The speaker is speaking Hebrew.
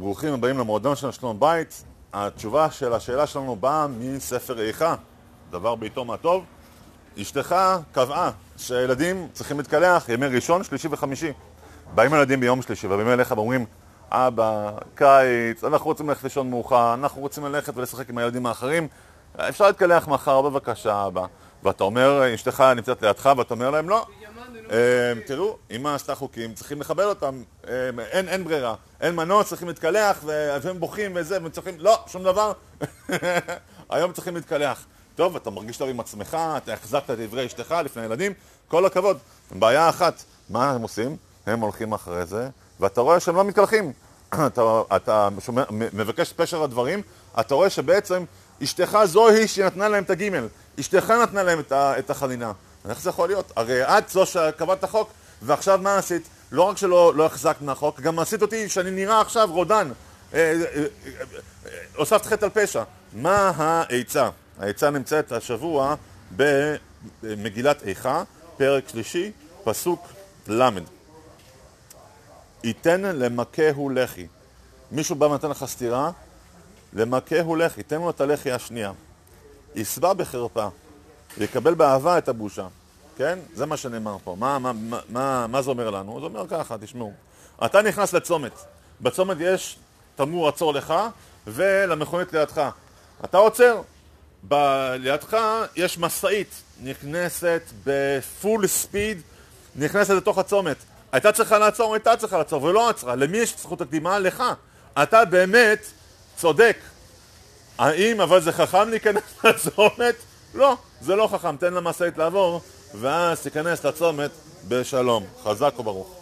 ברוכים הבאים למועדון של שלום בית. התשובה של השאלה שלנו באה מספר איכה, דבר בעיתו מה טוב. אשתך קבעה שהילדים צריכים להתקלח ימי ראשון, שלישי וחמישי. באים ילדים ביום שלישי ובאים אליך ואומרים, אבא, קיץ, אנחנו רוצים ללכת לישון מאוחר, אנחנו רוצים ללכת ולשחק עם הילדים האחרים, אפשר להתקלח מחר, בבקשה, אבא. ואתה אומר, אשתך נמצאת לידך, ואתה אומר להם, לא. אה, תראו, אמא עשתה חוקים, צריכים לכבד אותם, אה, אין, ברירה, אין מנוע, צריכים להתקלח, והם בוכים וזה, והם צריכים, לא, שום דבר, היום צריכים להתקלח. טוב, אתה מרגיש טוב עם עצמך, אתה החזקת את דברי אשתך לפני ילדים, כל הכבוד. בעיה אחת, מה הם עושים? הם הולכים אחרי זה, ואתה רואה שהם לא מתקלחים. אתה, אתה שומע, מבקש פשר הדברים, אתה רואה שבעצם אשתך זוהי שנתנה להם את הגימל, אשתך נתנה להם את החנינה. איך זה יכול להיות? הרי את זו שקבעת את החוק, ועכשיו מה עשית? לא רק שלא לא החזקת מהחוק, גם עשית אותי שאני נראה עכשיו רודן. אה, אה, אה, הוספת חטא על פשע. מה העצה? העצה נמצאת השבוע במגילת איכה, פרק שלישי, פסוק ל' ייתן למכהו לחי. מישהו בא ונותן לך סטירה, למכהו לחי, תן לו את הלחי השנייה. ישבע בחרפה. יקבל באהבה את הבושה, כן? זה מה שנאמר פה. מה, מה, מה, מה זה אומר לנו? זה אומר ככה, תשמעו. אתה נכנס לצומת, בצומת יש תמור עצור לך ולמכונית לידך. אתה עוצר, ב- לידך יש משאית נכנסת בפול ספיד, נכנסת לתוך הצומת. הייתה צריכה לעצור, הייתה צריכה לעצור, ולא עצרה. למי יש זכות הקדימה? לך. אתה באמת צודק. האם אבל זה חכם להיכנס לצומת? לא, זה לא חכם, תן למשאית לעבור, ואז תיכנס לצומת בשלום. חזק וברוך.